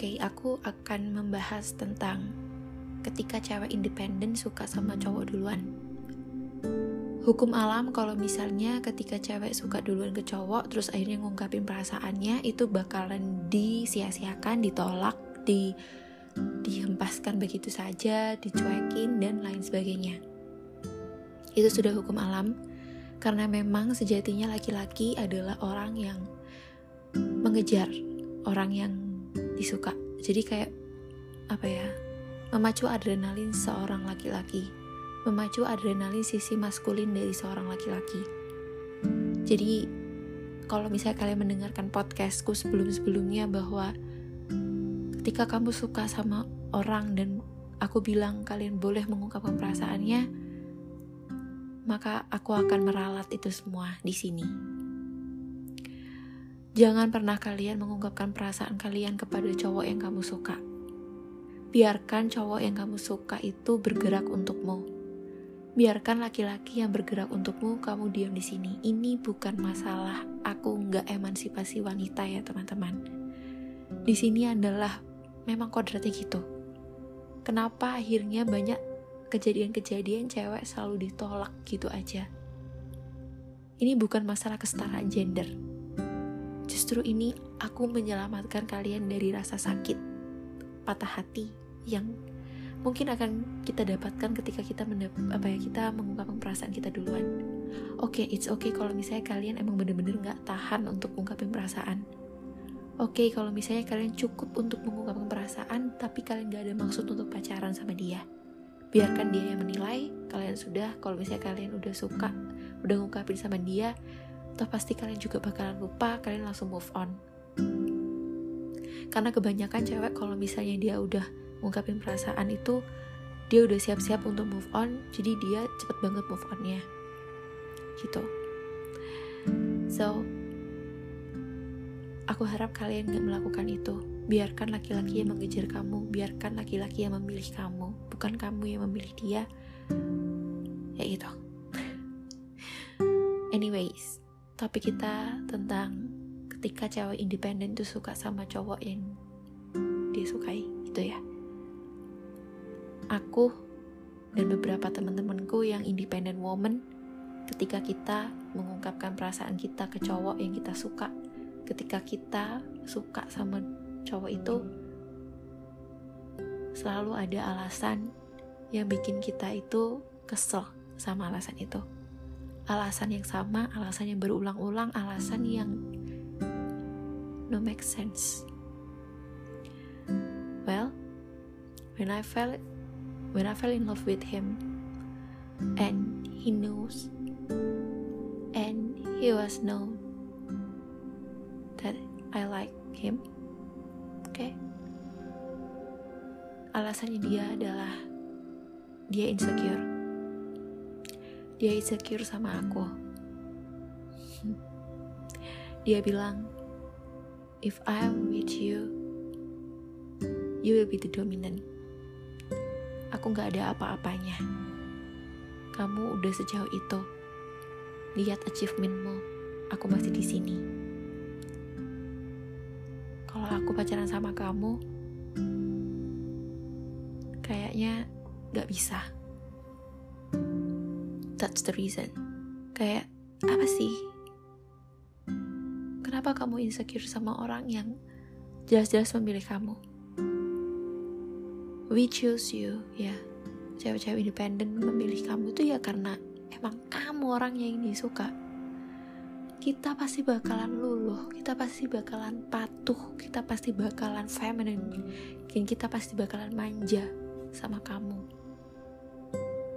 Oke, aku akan membahas tentang ketika cewek independen suka sama cowok duluan. Hukum alam kalau misalnya ketika cewek suka duluan ke cowok terus akhirnya ngungkapin perasaannya itu bakalan disia-siakan, ditolak, di dihempaskan begitu saja, dicuekin dan lain sebagainya. Itu sudah hukum alam karena memang sejatinya laki-laki adalah orang yang mengejar orang yang disuka. Jadi kayak apa ya memacu adrenalin seorang laki-laki. Memacu adrenalin sisi maskulin dari seorang laki-laki. Jadi kalau misalnya kalian mendengarkan podcastku sebelum-sebelumnya bahwa ketika kamu suka sama orang dan aku bilang kalian boleh mengungkapkan perasaannya maka aku akan meralat itu semua di sini. Jangan pernah kalian mengungkapkan perasaan kalian kepada cowok yang kamu suka. Biarkan cowok yang kamu suka itu bergerak untukmu. Biarkan laki-laki yang bergerak untukmu, kamu diam di sini. Ini bukan masalah aku nggak emansipasi wanita ya teman-teman. Di sini adalah memang kodratnya gitu. Kenapa akhirnya banyak kejadian-kejadian cewek selalu ditolak gitu aja? Ini bukan masalah kesetaraan gender Justru ini aku menyelamatkan kalian dari rasa sakit, patah hati yang mungkin akan kita dapatkan ketika kita apa ya kita mengungkapkan perasaan kita duluan. Oke, okay, it's okay kalau misalnya kalian emang bener-bener nggak tahan untuk mengungkapin perasaan. Oke, okay, kalau misalnya kalian cukup untuk mengungkapkan perasaan, tapi kalian gak ada maksud untuk pacaran sama dia. Biarkan dia yang menilai, kalian sudah, kalau misalnya kalian udah suka, udah ngungkapin sama dia, toh pasti kalian juga bakalan lupa kalian langsung move on. Karena kebanyakan cewek kalau misalnya dia udah ngungkapin perasaan itu dia udah siap-siap untuk move on jadi dia cepet banget move onnya. Gitu. So aku harap kalian gak melakukan itu. Biarkan laki-laki yang mengejar kamu biarkan laki-laki yang memilih kamu bukan kamu yang memilih dia. Ya itu anyways topik kita tentang ketika cewek independen tuh suka sama cowok yang dia sukai gitu ya. Aku dan beberapa teman-temanku yang independent woman ketika kita mengungkapkan perasaan kita ke cowok yang kita suka ketika kita suka sama cowok itu selalu ada alasan yang bikin kita itu kesel sama alasan itu alasan yang sama, alasan yang berulang-ulang, alasan yang no make sense. Well, when I fell when I fell in love with him and he knows and he was known that I like him. Okay? Alasannya dia adalah dia insecure dia insecure sama aku. Dia bilang, if I'm with you, you will be the dominant. Aku gak ada apa-apanya. Kamu udah sejauh itu. Lihat achievementmu, aku masih di sini. Kalau aku pacaran sama kamu, kayaknya gak bisa that's the reason. Kayak apa sih? Kenapa kamu insecure sama orang yang jelas-jelas memilih kamu? We choose you ya. Cewek-cewek independen memilih kamu tuh ya karena emang kamu orang yang ini suka. Kita pasti bakalan luluh kita pasti bakalan patuh kita pasti bakalan feminine dan kita pasti bakalan manja sama kamu.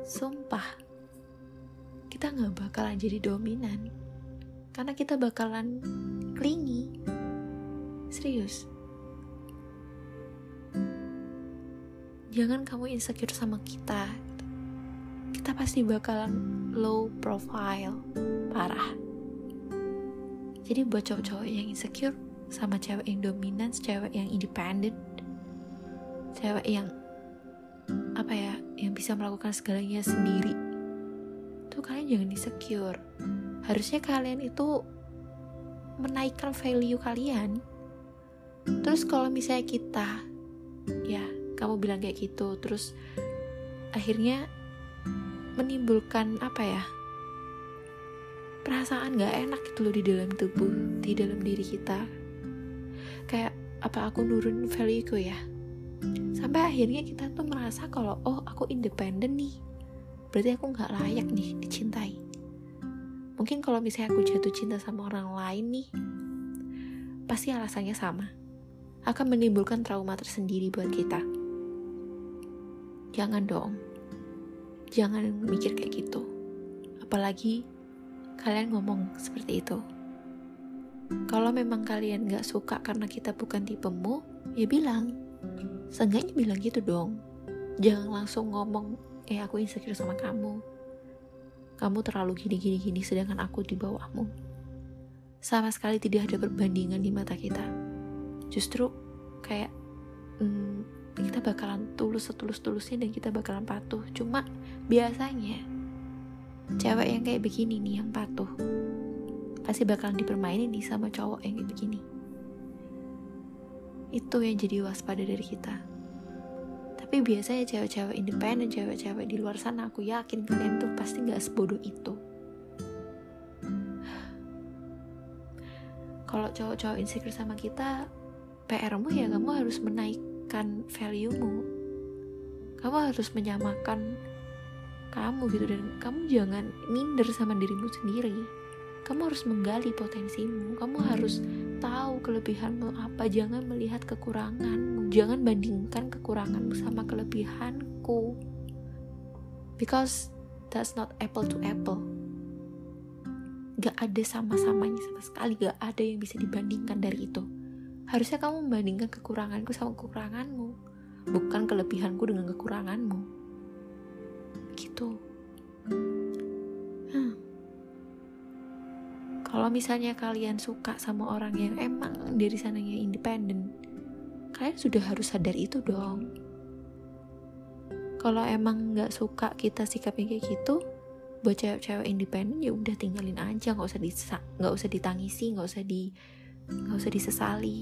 Sumpah kita nggak bakalan jadi dominan. Karena kita bakalan clingy serius. Jangan kamu insecure sama kita. Kita pasti bakalan low profile parah. Jadi buat cowok-cowok yang insecure sama cewek yang dominan cewek yang independent cewek yang apa ya yang bisa melakukan segalanya sendiri itu kalian jangan insecure harusnya kalian itu menaikkan value kalian. Terus kalau misalnya kita ya kamu bilang kayak gitu terus akhirnya menimbulkan apa ya perasaan gak enak gitu loh di dalam tubuh di dalam diri kita. Kayak apa aku nurun value ku ya? Sampai akhirnya kita tuh merasa kalau oh aku independen nih berarti aku nggak layak nih dicintai mungkin kalau misalnya aku jatuh cinta sama orang lain nih pasti alasannya sama akan menimbulkan trauma tersendiri buat kita jangan dong jangan mikir kayak gitu apalagi kalian ngomong seperti itu. Kalau memang kalian gak suka karena kita bukan tipemu, ya bilang. Seenggaknya bilang gitu dong. Jangan langsung ngomong, eh aku insecure sama kamu. Kamu terlalu gini-gini-gini sedangkan aku di bawahmu. Sama sekali tidak ada perbandingan di mata kita. Justru kayak hmm, kita bakalan tulus setulus-tulusnya dan kita bakalan patuh. Cuma biasanya cewek yang kayak begini nih yang patuh pasti bakalan dipermainin nih sama cowok yang kayak begini itu yang jadi waspada dari kita tapi biasanya cewek-cewek independen cewek-cewek di luar sana aku yakin kalian tuh pasti nggak sebodoh itu. Kalau cowok-cowok insecure sama kita PR-mu ya kamu harus menaikkan value-mu. Kamu harus menyamakan kamu gitu dan kamu jangan minder sama dirimu sendiri. Kamu harus menggali potensimu kamu harus tahu kelebihanmu apa jangan melihat kekuranganmu. Jangan bandingkan kekuranganmu sama kelebihanku. Because that's not apple to apple. Gak ada sama-samanya sama sekali gak ada yang bisa dibandingkan dari itu. Harusnya kamu membandingkan kekuranganku sama kekuranganmu bukan kelebihanku dengan kekuranganmu. Gitu. Hmm. Kalau misalnya kalian suka sama orang yang emang dari sananya independen kalian sudah harus sadar itu dong. Kalau emang nggak suka kita sikapnya kayak gitu buat cewek-cewek independen ya udah tinggalin aja nggak usah disa nggak usah ditangisi nggak usah di nggak usah disesali.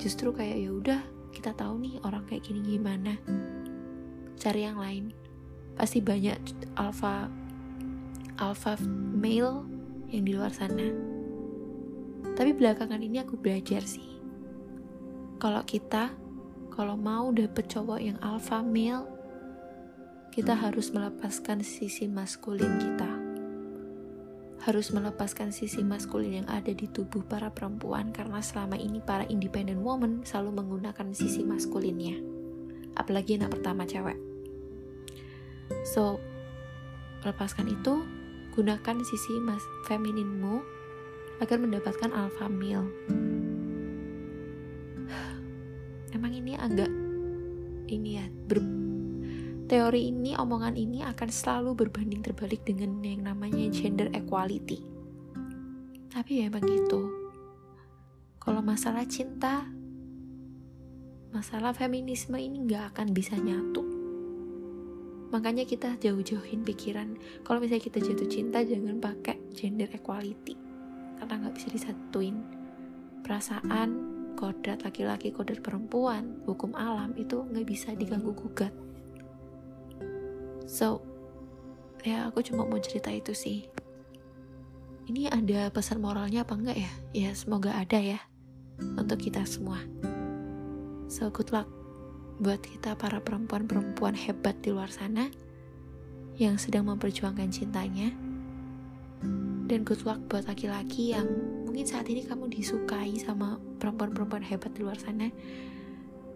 Justru kayak ya udah kita tahu nih orang kayak gini gimana. Cari yang lain. Pasti banyak alpha alpha male yang di luar sana. Tapi belakangan ini aku belajar sih. Kalau kita kalau mau dapet cowok yang alpha male kita harus melepaskan sisi maskulin kita. Harus melepaskan sisi maskulin yang ada di tubuh para perempuan karena selama ini para independent woman selalu menggunakan sisi maskulinnya. Apalagi anak pertama cewek. So, lepaskan itu, gunakan sisi mas femininmu agar mendapatkan alpha male. Emang ini agak ini ya, ber, teori ini, omongan ini akan selalu berbanding terbalik dengan yang namanya gender equality. Tapi ya emang gitu. Kalau masalah cinta, masalah feminisme ini nggak akan bisa nyatu makanya kita jauh-jauhin pikiran. Kalau misalnya kita jatuh cinta jangan pakai gender equality. Karena nggak bisa disatuin. Perasaan kodrat laki-laki kodrat perempuan hukum alam itu nggak bisa diganggu gugat. So ya aku cuma mau cerita itu sih. Ini ada pesan moralnya apa enggak ya? Ya semoga ada ya untuk kita semua. So good luck buat kita para perempuan-perempuan hebat di luar sana yang sedang memperjuangkan cintanya. Dan good luck buat laki-laki yang mungkin saat ini kamu disukai sama perempuan-perempuan hebat di luar sana.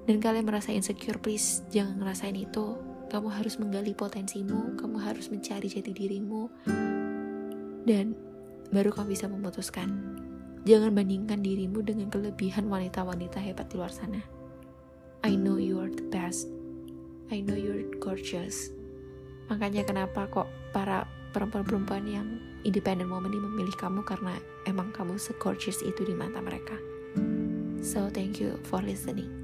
Dan kalian merasa insecure, please jangan ngerasain itu. Kamu harus menggali potensimu, kamu harus mencari jati dirimu. Dan baru kamu bisa memutuskan. Jangan bandingkan dirimu dengan kelebihan wanita-wanita hebat di luar sana. I know I know you're gorgeous. Makanya kenapa kok para perempuan-perempuan yang independent woman ini memilih kamu karena emang kamu se-gorgeous itu di mata mereka. So thank you for listening.